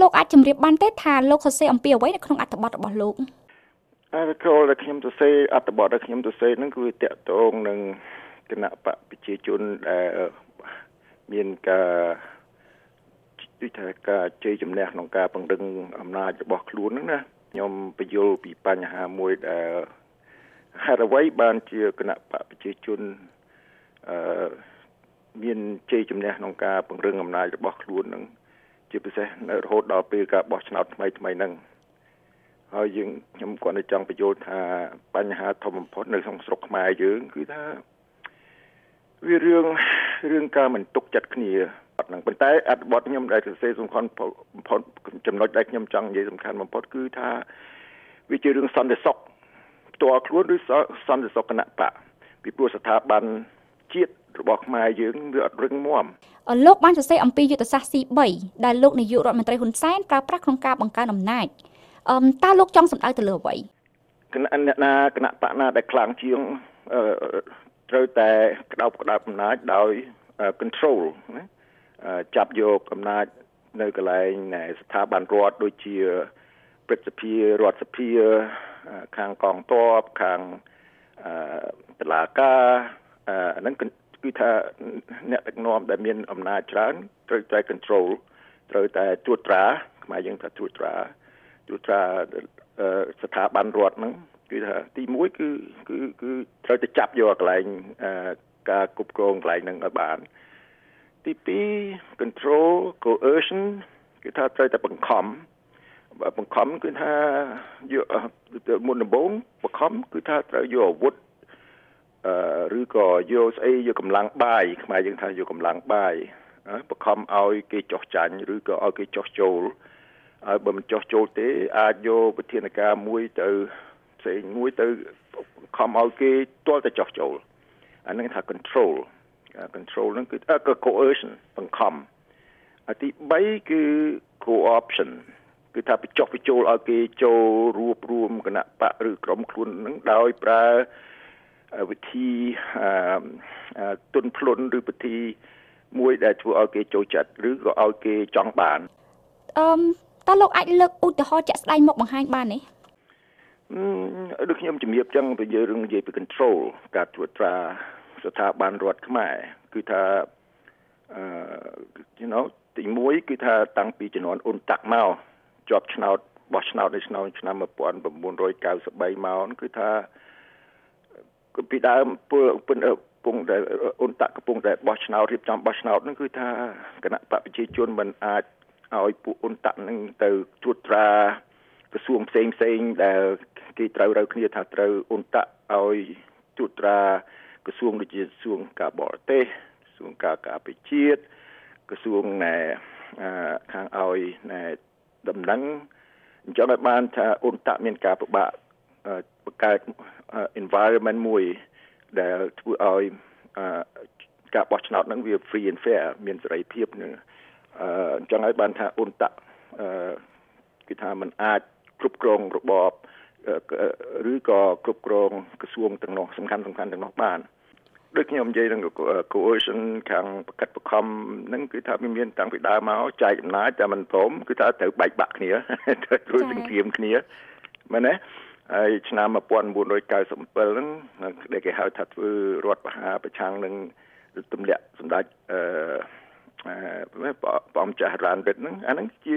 លោកអាចជម្រាបបានទេថាលោកសរសេរអំពីអ្វីនៅក្នុងអត្ថបទរបស់លោកអាកលដែលខ្ញុំសរសេរអត្ថបទដែលខ្ញុំសរសេរហ្នឹងគឺតកតងនឹងគណៈបកប្រជាជនដែលមានការដូចថាការជ័យជំនះក្នុងការពង្រឹងអំណាចរបស់ខ្លួនហ្នឹងណាខ្ញុំបញ្យល់ពីបញ្ហាមួយដែលហេតុអ្វីបានជាគណៈបកប្រជាជនអឺមានជ័យជំនះក្នុងការពង្រឹងអំណាចរបស់ខ្លួននឹង ជាពិសេសនៅរហូតដល់ពេលការបោះឆ្នោតថ្មីថ្មីហ្នឹងហើយយើងខ្ញុំគាត់នៅចង់បញ្យល់ថាបញ្ហាធំបំផុតនៅក្នុងស្រុកខ្មែរយើងគឺថាវារឿងរឿងការមិនទុកចិត្តគ្នាអត់ហ្នឹងប៉ុន្តែអត្ថបទខ្ញុំដែលសរសេរសំខាន់បំផុតចំណុចដែលខ្ញុំចង់និយាយសំខាន់បំផុតគឺថាវាជារឿងសន្តិសុខផ្ទាល់ខ្លួនឬសន្តិសុខគណៈបកពីព្រោះស្ថាប័នជាតិ របស់ខ្មែរយើងវាអត់រឹងមាំលោកបានសរសេរអំពីយុទ្ធសាស្ត្រ C3 ដែលលោកនាយករដ្ឋមន្ត្រីហ៊ុនសែនប្រើប្រាស់ក្នុងការបង្កើនអំណាចអឺតើលោកចង់សម្ដៅទៅលើអ្វីគណៈអ្នកណាគណៈបកណាដែលខ្លាំងជាងត្រូវតែក្តោបក្តាប់អំណាចដោយ control ណាចាប់យកអំណាចនៅកន្លែងស្ថាប័នរដ្ឋដូចជាព្រឹទ្ធសភារដ្ឋសភាខាងកងទ័ពខាងតឡាការអាហ្នឹង គឺថាអ្នកដឹកនាំដែលមានអំណាចច្រើនត្រូវតែ control ត្រូវតែត្រួតត្រាខ្មែរយើងថាត្រួតត្រាត្រួតត្រាស្ថាប័នរដ្ឋហ្នឹងគឺថាទី1គឺគឺគឺត្រូវតែចាប់យកកន្លែងការគ្រប់គ្រងកន្លែងហ្នឹងឲ្យបានទី2 control coercion គឺថាត្រូវតែបង្ខំបង្ខំគឺថាយកមុនដំបូងបង្ខំគឺថាត្រូវយកអាវុធអឺ ឬក៏យកស្អីយកកម្លាំងបាយខ្មែរយើងថាយកកម្លាំងបាយបង្ខំឲ្យគេចោះចាញ់ឬក៏ឲ្យគេចោះចូលហើយបើមិនចោះចូលទេអាចយកវិធានការមួយទៅផ្សេងមួយទៅខំឲ្យគេទាល់តែចោះចូលអានឹងថា control control ហ្នឹងគឺ coercion បង្ខំអាទី3គឺ co-option គឺថាបញ្ចុះបញ្ចូលឲ្យគេចូលរួបរวมគណៈបកឬក្រុមខ្លួននឹងដោយប្រើ វិធីទុនភ្លុនឬវិធីមួយដែលធ្វើឲ្យគេចូលចិត្តឬក៏ឲ្យគេចង់បានអឺតើលោកអាចលើកឧទាហរណ៍ជាក់ស្ដែងមកបង្ហាញបានទេអឺដូចខ្ញុំជំរាបចឹងទៅយើងនិយាយពី control ការត្រួតត្រាស្ថាប័នរដ្ឋខ្មែរគឺថាអឺ you know ទី1គឺថាតាំងពីជំនាន់អ៊ុនតាក់មកជាប់ឆ្នោតបោះឆ្នោតនៅឆ្នាំឆ្នាំ1993មកគឺថា ពីដើមពលពងដែលអ៊ុនតាក់កំពុងតែបោះឆ្នោតរៀបចំបោះឆ្នោតហ្នឹងគឺថាគណៈបកប្រជាជនមិនអាចឲ្យពួកអ៊ុនតាក់ហ្នឹងទៅត្រួតត្រាក្រសួងផ្សេងផ្សេងដែលគេត្រូវរើគ្នាថាត្រូវអ៊ុនតាក់ឲ្យត្រួតត្រាក្រសួងដូចជាក្រសួងការបរទេសក្រសួងការការពារជាតិក្រសួងណែខាងឲ្យណែដំណឹងអញ្ចឹងឲ្យបានថាអ៊ុនតាក់មានការពិបាក បង្កើត environment មួយដែលធ្វើឲ្យការបោះឆ្នោតហ្នឹងវា free and fair មានសេរីភាពនឹងអញ្ចឹងហើយបានថាអ៊ុនតាក់គឺថាมันអាចគ្រប់គ្រងរបបឬក៏គ្រប់គ្រងក្រសួងទាំងនោះសំខាន់សំខាន់ទាំងនោះបានដូចខ្ញុំនិយាយនឹង coercion ខាងបកិតបខំហ្នឹងគឺថាវាមានតាំងពីដើមមកចែកអំណាចតែមិនព្រមគឺថាត្រូវបែកបាក់គ្នាត្រូវធ្វើសង្គ្រាមគ្នាមែនទេ ហើយឆ្នាំ1997ហ្នឹងដែលគេហៅថាធ្វើរដ្ឋបហាប្រឆាំងនឹងទម្លាក់សម្ដេចអឺព្រះអង្គចាស់រ៉ានវិតហ្នឹងអាហ្នឹងជា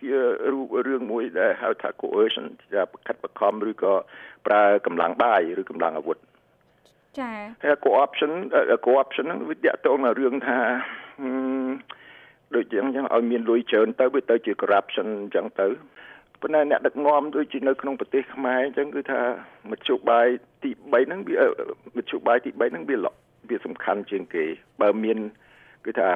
ជារូបរឿងមួយដែលហៅថា coercion ជាបកិតបខំឬក៏ប្រើកម្លាំងបាយឬកម្លាំងអាវុធចាហើយ co-option co-option ហ្នឹងវាតាក់ទងនឹងរឿងថាដូចយ៉ាងចឹងឲ្យមានលុយច្រើនទៅវាទៅជា corruption អញ្ចឹងទៅ ប៉ុន្តែអ្នកដឹកនាំដូចជានៅក្នុងប្រទេសខ្មែរអញ្ចឹងគឺថាមធ្យោបាយទី3ហ្នឹងវាមធ្យោបាយទី3ហ្នឹងវាវាសំខាន់ជាងគេ បើមានគឺថា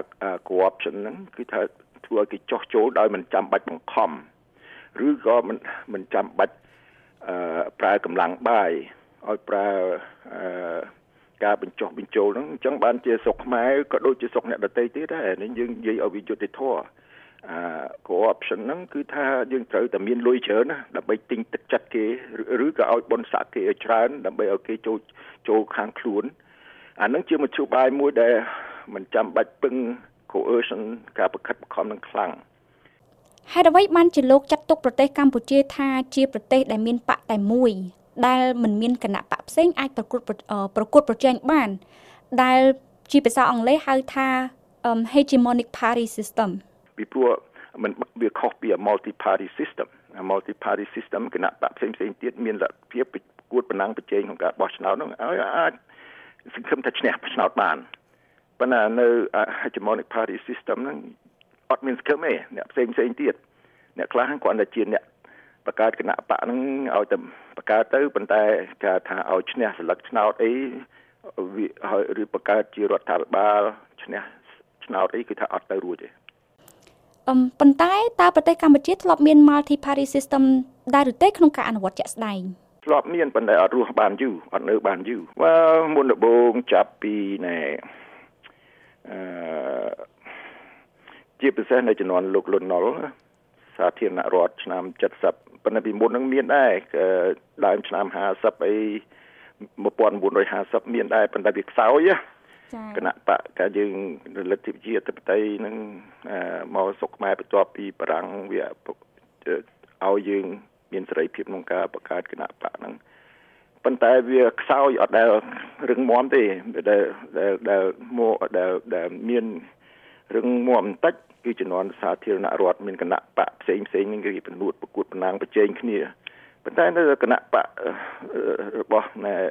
co-option ហ្នឹងគឺថាធ្វើឲ្យគេចោះចូលដោយមិនចាំបាច់បង្ខំឬក៏មិនមិនចាំបាច់អឺប្រើកម្លាំងបាយឲ្យប្រើអឺការបញ្ចុះបញ្ចូលហ្នឹងអញ្ចឹងបានជាស្រុកខ្មែរក៏ដូចជាស្រុកអ្នកដទៃទៀតដែរនេះយើងនិយាយឲ្យវាយុត្តិធម៌ អា co-option ហ្នឹងគឺថាយើងត្រូវតែមានលុយច្រើនណាដើម្បីទិញទឹកចិត្តគេឬក៏ឲ្យបនស័កគេឲ្យច្រើន ដើម្បីឲ្យគេចូលចូលខាងខ្លួនអាហ្នឹងជាមធ្យោបាយមួយដែលមិនចាំបាច់ពឹង coercion ការប្រខិតបង្ខំនឹងខ្លាំងហេតុអ្វីបានជាលោកចាត់ទុកប្រទេសកម្ពុជាថាជាប្រទេសដែលមានបកតែមួយ ដែលមិនមានគណៈបកផ្សេងអាចប្រកួតប្រកួតប្រជែងបាន ដែលជាភាសាអង់គ្លេសហៅថា hegemonic party system ពីព្រោះมันវាខុសពី multi party system multi party system គណៈបកផ្សេងផ្សេងទៀតមានលទ្ធភាពប្រកួតប្រណាំងប្រជែងក្នុងការបោះឆ្នោតនោះឲ្យអាចសង្ឃឹមថាឈ្នះឆ្នោតបានប៉ុន្តែនៅ hegemonic party system ហ្នឹងអត់មានសង្ឃឹមទេអ្នកផ្សេងផ្សេងទៀតអ្នកខ្លះគាត់តែជាអ្នកបង្កើតគណៈបកហ្នឹងឲ្យតែបង្កើតទៅប៉ុន្តែគេថាឲ្យឈ្នះសិលឹកឆ្នោតអីឬបង្កើតជារដ្ឋាភិបាលឈ្នះឆ្នោតអីគឺថាអត់ទៅរួចទេអឹម ប៉ុន្តែតើប្រទេសកម្ពុជាធ្លាប់មាន multi party system ដែរឬទេក្នុងការអនុវត្តជាក់ស្ដែងធ្លាប់មានប៉ុន្តែអត់រស់បានយូរអត់នៅបានយូរបាទមុនដំបូងចាប់ពីណែអឺជាពិសេសនៅជំនាន់លោកលន់ណុលសាធារណរដ្ឋឆ្នាំ70ប៉ុន្តែពីមុននឹងមានដែរដើមឆ្នាំ50អី1950មានដែរប៉ុន្តែវាខ្សោយ គណៈបកកាយើងលទ្ធិប្រជាធិបតេយ្យនឹងមកសុកខ្មែរបន្ទាប់ពីបារាំងវាឲ្យយើងមានសេរីភាពក្នុងការបង្កើតគណៈបកហ្នឹងប៉ុន្តែវាខ្សោយអត់ដែលរឹងមាំទេដែលដែលដែលមកដែលដែលមានរឹងមាំបន្តិចគឺជំនាន់សាធារណរដ្ឋមានគណៈបកផ្សេងផ្សេងនឹងគេពនួតប្រកួតប្រណាំងប្រជែងគ្នា ប៉ុន្តែនៅគណៈបករបស់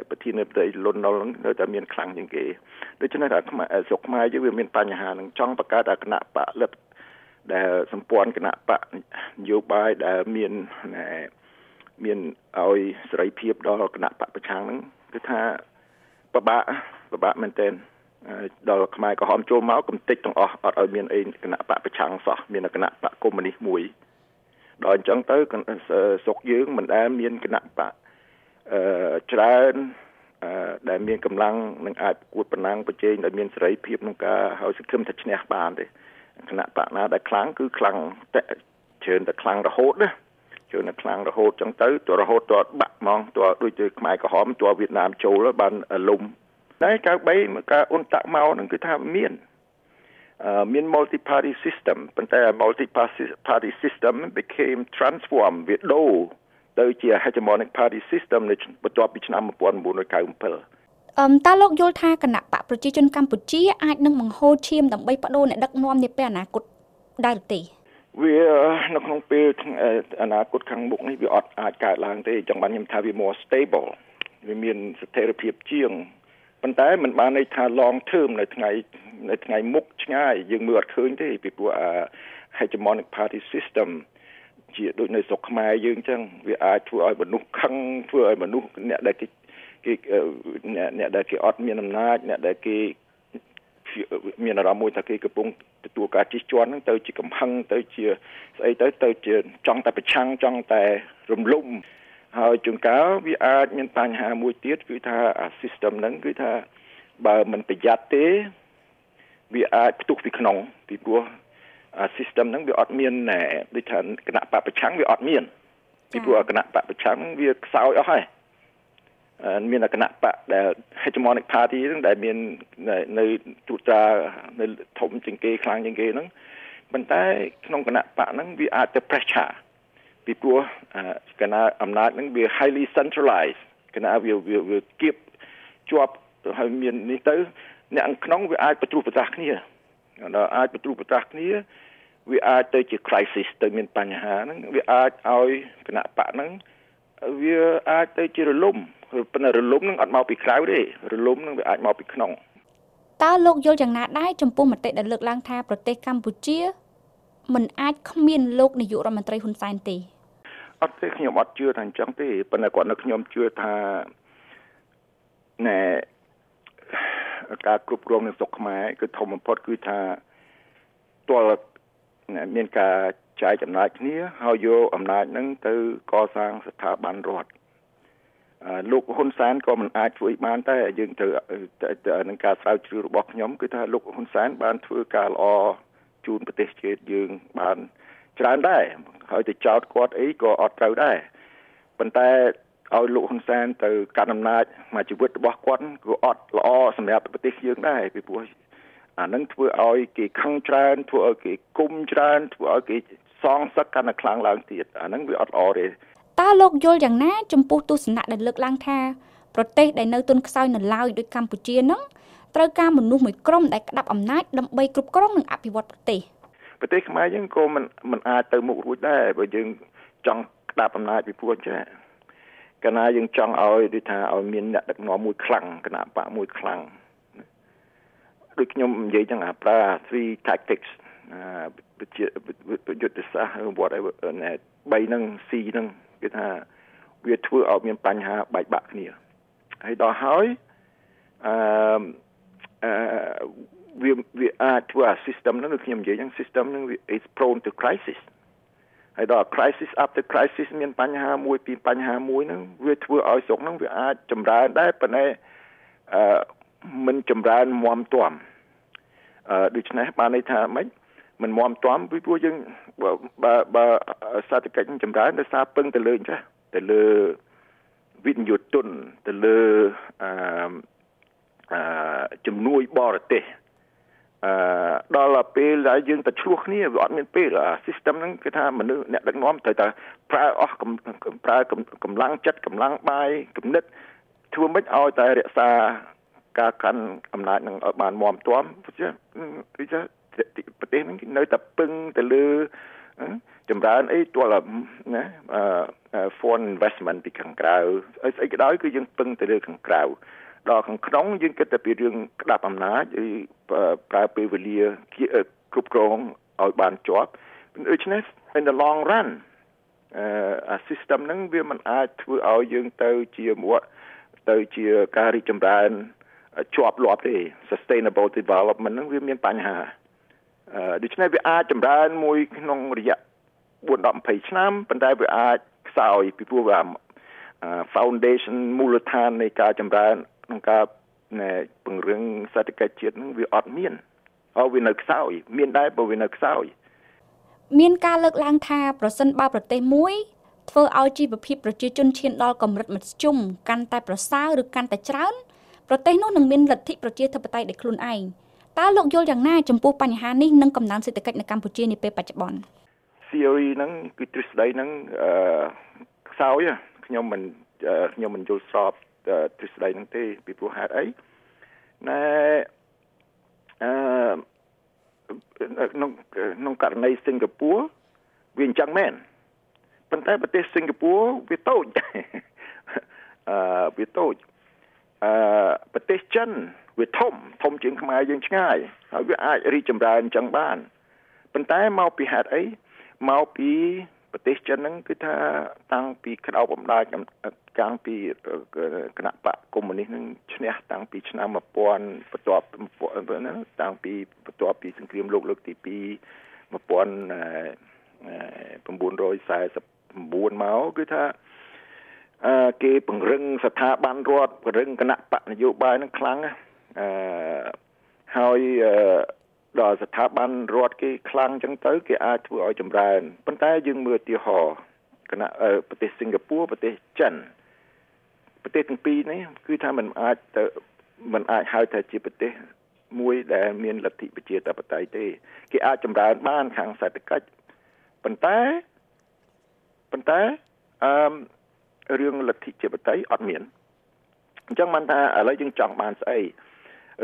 ប្រធានាធិបតីលន់ណុលនៅតែមានខ្លាំងជាងគេដូច្នេះថាខ្មែរស្រុកខ្មែរយើងវាមានបញ្ហានឹងចង់បង្កើតគណៈបកលទ្ធដែលសម្ព័ន្ធគណៈបកនយោបាយដែលមានមានឲ្យសេរីភាពដល់គណៈបកប្រឆាំងហ្នឹងគឺថាពិបាកពិបាកមែនទែនដល់ខ្មែរក្រហមចូលមកកំតិចទាំងអស់អត់ឲ្យមានអីគណៈបកប្រឆាំងសោះមានគណៈបកកុម្មុយនីសមួយ ដល់អញ្ចឹងទៅស្រុកយើងមិនដែលមានគណៈបកអឺច្រើនអឺដែលមានកម្លាំងនឹងអាចប្រកួតប្រណាំងប្រជែងដោយមានសេរីភាពក្នុងការឲ្យសង្ឃឹមថាឈ្នះបានទេគណៈបកណាដែលខ្លាំងគឺខ្លាំងតែជឿនតែខ្លាំងរហូតណាជឿនតែខ្លាំងរហូតចឹងទៅទោះរហូតទោះបាក់ហ្មងទោះដូចជាខ្មែរក្រហមទោះវៀតណាមចូលបានលុំតែ93ការអ៊ុនតាក់មកហ្នឹងគឺថាមាន មាន multi party system ប៉ុន្តែ multi party system became transform វាដូរទៅជា hegemonic party system នៅបន្ទាប់ពីឆ្នាំ1997អឹមតើលោកយល់ថាគណៈបកប្រជាជនកម្ពុជាអាចនឹងបង្ហូរឈាមដើម្បីបដូរអ្នកដឹកនាំនាពេលអនាគតដែរទេវានៅក្នុងពេលអនាគតខាងមុខនេះវាអត់អាចកើតឡើងទេចង់បានខ្ញុំថាវា more stable វាមានស្ថិរភាពជាង ប៉ុន្តែมันបានន័យថា long term នៅថ្ងៃនៅថ្ងៃមុខឆ្ងាយយើងមើលអត់ឃើញទេពីព្រោះអា hegemonic party system ជាដូចនៅស្រុកខ្មែរយើងអញ្ចឹងវាអាចធ្វើឲ្យមនុស្សខឹងធ្វើឲ្យមនុស្សអ្នកដែលគេគេអ្នកដែលគេអត់មានអំណាចអ្នកដែលគេមានអារម្មណ៍មួយថាគេកំពុងទទួលការជិះជាន់ហ្នឹងទៅជាកំហឹងទៅជាស្អីទៅទៅជាចង់តែប្រឆាំងចង់តែរំលំ ហើយជួនកាលវាអាចមានបញ្ហាមួយទៀតគឺថាអា system ហ្នឹងគឺថាបើមិនប្រយ័ត្នទេវាអាចផ្ទុះពីក្នុងពីព្រោះ system ហ្នឹងវាអត់មានដូចថាគណៈបពប្រឆាំងវាអត់មានពីព្រោះគណៈបពប្រឆាំងវាខ្សោយអស់ហើយមានគណៈបកដែល hegemonic party ហ្នឹងដែលមាននៅទូត្រានៅធំជាងគេខ្លាំងជាងគេហ្នឹងប៉ុន្តែក្នុងគណៈបកហ្នឹងវាអាចទៅ pressure ពីព្រោះគណៈអំណាចហ្នឹងវា highly centralized គណៈវាវាគៀបជាប់ហើយមាននេះទៅ អ្នកក្នុងវាអាចបទ្រុបតាស់គ្នាដល់អាចបទ្រុបតាស់គ្នាវាអាចទៅជា crisis ទៅមានបញ្ហាហ្នឹងវាអាចឲ្យគណៈបកហ្នឹងវាអាចទៅជារលំប៉ុន្តែរលំនឹងអត់មកពីក្រៅទេរលំនឹងវាអាចមកពីក្នុងតើលោកយល់យ៉ាងណាដែរចំពោះមតិដែលលើកឡើងថាប្រទេសកម្ពុជា មិនអាចគ្មានលោកនាយករដ្ឋមន្ត្រីហ៊ុនសែនទេ អត់ទេខ្ញុំអត់ជឿថាអញ្ចឹងទេប៉ុន្តែគាត់នៅខ្ញុំជឿថាណែការគ្រប់គ្រងនៅស្រុកខ្មែរគឺធំបំផុតគឺថាទាល់មានការចែកអំណាចគ្នាហើយយកអំណាចហ្នឹងទៅកសាងស្ថាប័នរដ្ឋលោកហ៊ុនសែនក៏មិនអាចធ្វើបានតែយើងត្រូវនឹងការស្រាវជ្រាវរបស់ខ្ញុំគឺថាលោកហ៊ុនសែនបានធ្វើការល្អជូនប្រទេសជាតិយើងបានច្រើនដែរ ហើយទៅចោតគាត់អីក៏អត់ត្រូវដែរប៉ុន្តែឲ្យលោកហ៊ុនសែនទៅកាន់អំណាចមួយជីវិតរបស់គាត់ក៏អត់ល្អសម្រាប់ប្រទេសយើងដែរពីព្រោះអានឹងធ្វើឲ្យគេខឹងច្រើនធ្វើឲ្យគេគុំច្រើនធ្វើឲ្យគេសសងសឹកកាន់តែខ្លាំងឡើងទៀតអាហ្នឹងវាអត់ល្អទេតើលោកយល់យ៉ាងណា ចំពោះទស្សនៈដែលលើកឡើងថាប្រទេសដែលនៅទុនខ្សោយនៅឡើយដូចកម្ពុជានឹងត្រូវការមនុស្សមួយក្រុមដែលក្តាប់អំណាចដើម្បីគ្រប់គ្រងនិងអភិវឌ្ឍប្រទេស ប្រទេសខ្មែរយើងក៏មិនមិនអាចទៅមុខរួចដែរបើយើងចង់ក្តាប់អំណាចពីពួកចាកាលណាយើងចង់ឲ្យដូចថាឲ្យមានអ្នកដឹកនាំមួយខ្លាំងគណៈបកមួយខ្លាំងដូចខ្ញុំនិយាយចឹងអាប្រើ three tactics វិជាយុទ្ធសាស្ត្រ whatever ណែ3ហ្នឹង C ហ្នឹងគឺថាវាធ្វើឲ្យមានបញ្ហាបែកបាក់គ្នាហើយដល់ហើយអឺអឺ វាវាអាចធ្វើឲ្យ system ហ្នឹងខ្ញុំនិយាយចឹង system ហ្នឹង is prone to crisis ហើយដល់ crisis after crisis មានបញ្ហាមួយពីបញ្ហាមួយហ្នឹងវាធ្វើឲ្យស្រុកហ្នឹងវាអាចចម្រើនដែរប៉ុន្តែអឺមិនចម្រើនមមទាំអឺដូច្នេះបានន័យថាម៉េចមិនមមទាំពីព្រោះយើងបើបើសេដ្ឋកិច្ចចម្រើនដោយសារពឹងទៅលើចាស់ទៅលើវិនិយោគទុនទៅលើអឺអឺជំនួយបរទេស អឺដល់ពេលដែលយើងទៅឆ្លោះគ្នាវាអត់មានពេលអា system ហ្នឹងគឺថាមនុស្សអ្នកដឹកនាំត្រូវតែប្រើអស់ប្រើកម្លាំងចិត្តកម្លាំងបាយគំនិតធ្វើម៉េចឲ្យតែរក្សាការកាន់អំណាចនឹងឲ្យបានមាំទាំគឺថាប្រទេសហ្នឹងនៅតែពឹងទៅលើចម្រើនអីទោះណា foreign investment ពីខាងក្រៅស្អីក៏ដោយគឺយើងពឹងទៅលើខាងក្រៅដល់ខាងក្នុងយើងគិតតែពីរឿងក្តាប់អំណាចឬ ប្រើពេលវេលាគ្រប់គ្រងឲ្យបានជាប់ដូច្នេះ in the long run អឺ system ហ្នឹងវាមិនអាចធ្វើឲ្យយើងទៅជាមួទៅជាការរីកចម្រើនជាប់លាប់ទេ sustainable development ហ្នឹងវាមានបញ្ហាអឺដូច្នេះវាអាចចម្រើនមួយក្នុងរយៈ4 10 20ឆ្នាំប៉ុន្តែវាអាចខ្សោយពីព្រោះវា foundation មូលដ្ឋាននៃការចម្រើនក្នុងការ ពង្រឹងសេដ្ឋកិច្ចជាតិនឹងវាអត់មានហើយវានៅខ្សោយ មានដែរបើវានៅខ្សោយមានការលើកឡើងថាប្រសិនបើប្រទេសមួយធ្វើឲ្យជីវភាពប្រជាជនឈានដល់កម្រិតមធ្យមកាន់តែប្រសើរឬកាន់តែច្រើនប្រទេសនោះនឹងមានលទ្ធិប្រជាធិបតេយ្យដោយខ្លួនឯងតើលោកយល់យ៉ាងណាចំពោះបញ្ហានេះនិងកំណើនសេដ្ឋកិច្ចនៅកម្ពុជានាពេលបច្ចុប្បន្ន theory ហ្នឹងគឺទ្រឹស្ដីហ្នឹងអឺខ្សោយខ្ញុំមិនខ្ញុំមិនយល់ស្រប ទ្រឹស្ដីហ្នឹងទេពីព្រោះហេតុអីណែអឺក្នុងក្នុងករណីសិង្ហបុរីវាអញ្ចឹងមែនប៉ុន្តែប្រទេសសិង្ហបុរីវាតូចអឺវាតូចអឺប្រទេសចិនវាធំធំជាងខ្មែរយើងឆ្ងាយហើយវាអាចរីកចម្រើនអញ្ចឹងបានប៉ុន្តែមកពីហេតុអីមកពី ប្រទេសចិនហ្នឹងគឺថាតាំងពីក្តោបបំដាចតាំងពីគណៈបកកុម្មុយនីសនឹងឈ្នះតាំងពីឆ្នាំ1000បន្ទាប់ណាតាំងពីបន្ទាប់ពីសង្គ្រាមលោកលើកទី2 1949មកគឺថាអឺគេពង្រឹងស្ថាប័នរដ្ឋពង្រឹងគណៈបកនយោបាយនឹងខ្លាំងអឺហើយអឺ ដល់ស្ថាប័នរដ្ឋគេខ្លាំងចឹងទៅគេអាចធ្វើឲ្យចម្រើនប៉ុន្តែយើងមើលឧទាហរណ៍គណៈប្រទេសសិង្ហបុរីប្រទេសចិនប្រទេសទាំងពីរនេះគឺថាมันអាចទៅมันអាចហៅថាជាប្រទេសមួយដែលមានលទ្ធិប្រជាធិបតេយ្យទេ គេអាចចម្រើនបានខាងសេដ្ឋកិច្ចប៉ុន្តែប៉ុន្តែអឺរឿងលទ្ធិប្រជាធិបតេយ្យអត់មានអញ្ចឹងបានថាឥឡូវយើងចង់បានស្អី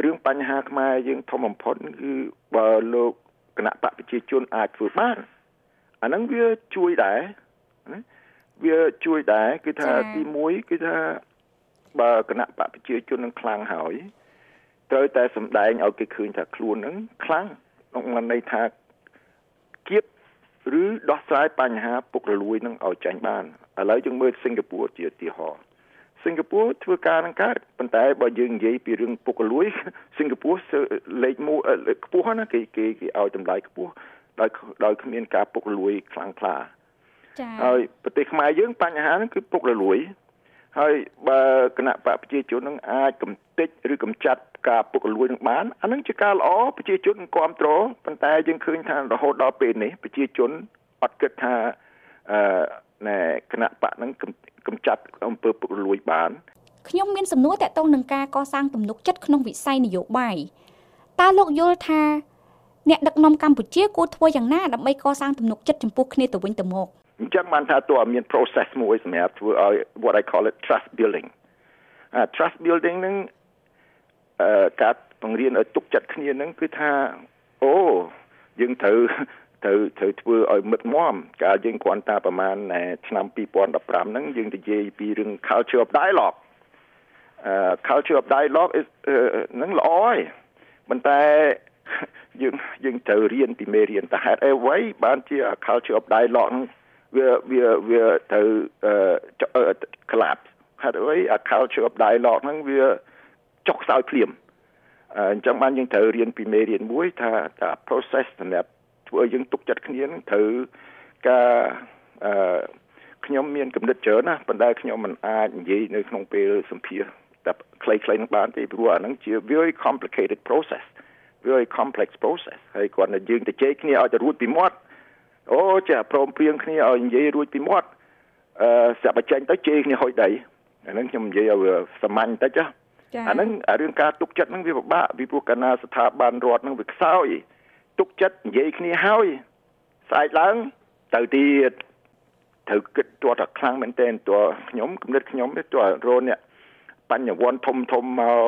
រឿងបញ្ហាខ្មែរយើងធំបំផុតគឺបើលោកគណៈបកប្រជាជនអាចធ្វើបានអាហ្នឹងវាជួយដែរណាវាជួយដែរគឺថាទី1គឺថាបើគណៈបកប្រជាជននឹងខ្លាំងហើយត្រូវតែសម្ដែងឲ្យគេឃើញថាខ្លួននឹងខ្លាំងក្នុងន័យថាគៀបឬដោះស្រាយបញ្ហាពុករលួយនឹងឲ្យចាញ់បានឥឡូវយើងមើលសិង្ហបុរីជាឧទាហរណ៍ សិង្ហបុរីធ្វើការនឹងកើតប៉ុន្តែបើយើងនិយាយពីរឿងពុករលួយសិង្ហបុរីលេខ1ខ្ពស់ណាគេគេគេឲ្យតម្លៃខ្ពស់ដោយដោយគ្មានការពុករលួយខ្លាំងក្លាចា៎ហើយប្រទេសខ្មែរយើងបញ្ហាហ្នឹងគឺពុករលួយហើយបើគណៈបកប្រជាជននឹងអាចកំទេចឬកំចាត់ការពុករលួយនឹងបានអានឹងជាការល្អប្រជាជនគ្រប់គ្រងប៉ុន្តែយើងឃើញថារហូតដល់ពេលនេះប្រជាជនអត់គិតថាអឺណែគណៈបកនឹង កម្ចាត់អំពើពុករលួយបានខ្ញុំមានសំណួរតាក់ទងនឹងការកសាងទំនុកចិត្តក្នុងវិស័យនយោបាយតើលោកយល់ថាអ្នកដឹកនាំកម្ពុជាគួរធ្វើយ៉ាងណាដើម្បីកសាងទំនុកចិត្តចំពោះគ្នាទៅវិញទៅមកអញ្ចឹងបានថាតើមាន process មួយសម្រាប់ធ្វើឲ្យ what I call it trust building អា trust building នឹងអឺការបង្រៀនឲ្យទុកចិត្តគ្នានឹងគឺថាអូយើងត្រូវ ត្រូវត្រូវធ្វើឲ្យមឹកមាំកាលយើងគ្រាន់តែប្រហែលឆ្នាំ2015ហ្នឹងយើងនិយាយពីរឿង culture of dialogue អឺ culture of dialogue នឹងល្អហើយប៉ុន្តែយើងយើងត្រូវរៀនពីមេរៀនតើហេតុអីវ៉ៃបានជា culture of dialogue ហ្នឹងវាវាវាទៅអឺ collapse ហេតុអី culture of dialogue ហ្នឹងវាចុះខ្សោយភ្លាមអញ្ចឹងបានយើងត្រូវរៀនពីមេរៀនមួយថាថា process សម្រាប់ ធ្វើឲ្យយើងទុកចិត្តគ្នានឹងត្រូវការអឺខ្ញុំមានគំនិតច្រើនណាប៉ុន្តែខ្ញុំមិនអាចនិយាយនៅក្នុងពេលសម្ភាសតែខ្លីៗនឹងបានទេព្រោះអាហ្នឹងជា very complicated process very complex process ហើយគាត់តែយើងទៅជែកគ្នាឲ្យទៅរួចពីមាត់អូចាព្រមព្រៀងគ្នាឲ្យនិយាយរួចពីមាត់អឺស្រាប់តែចេញទៅជេរគ្នាហុយដីអាហ្នឹងខ្ញុំនិយាយឲ្យសាមញ្ញតិចណាអាហ្នឹងរឿងការទុកចិត្តហ្នឹងវាពិបាកពីព្រោះកាលណាស្ថាប័នរដ្ឋហ្នឹងវាខ្សោយ ទុកចិត្តនិយាយគ្នាហើយស្អែកឡើងទៅទៀតត្រូវគិតទោះតែខ្លាំងមែនទែនទោះខ្ញុំគំនិតខ្ញុំទោះរនអ្នកបញ្ញវន្តធំធំមក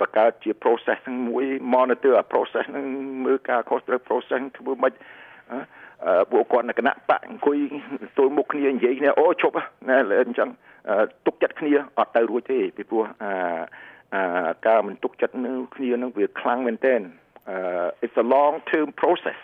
បង្កើតជា process ហ្នឹងមួយ monitor អា process ហ្នឹងមើលការខុសត្រូវ process ធ្វើមិនពួកគាត់នៅគណៈបកអង្គុយទល់មុខគ្នានិយាយគ្នាអូឈប់ណាអញ្ចឹងទុកចិត្តគ្នាអត់ទៅរួចទេពីព្រោះអាការមិនទុកចិត្តនឹងគ្នានឹងវាខ្លាំងមែនទែន uh, Uh, it's a long term process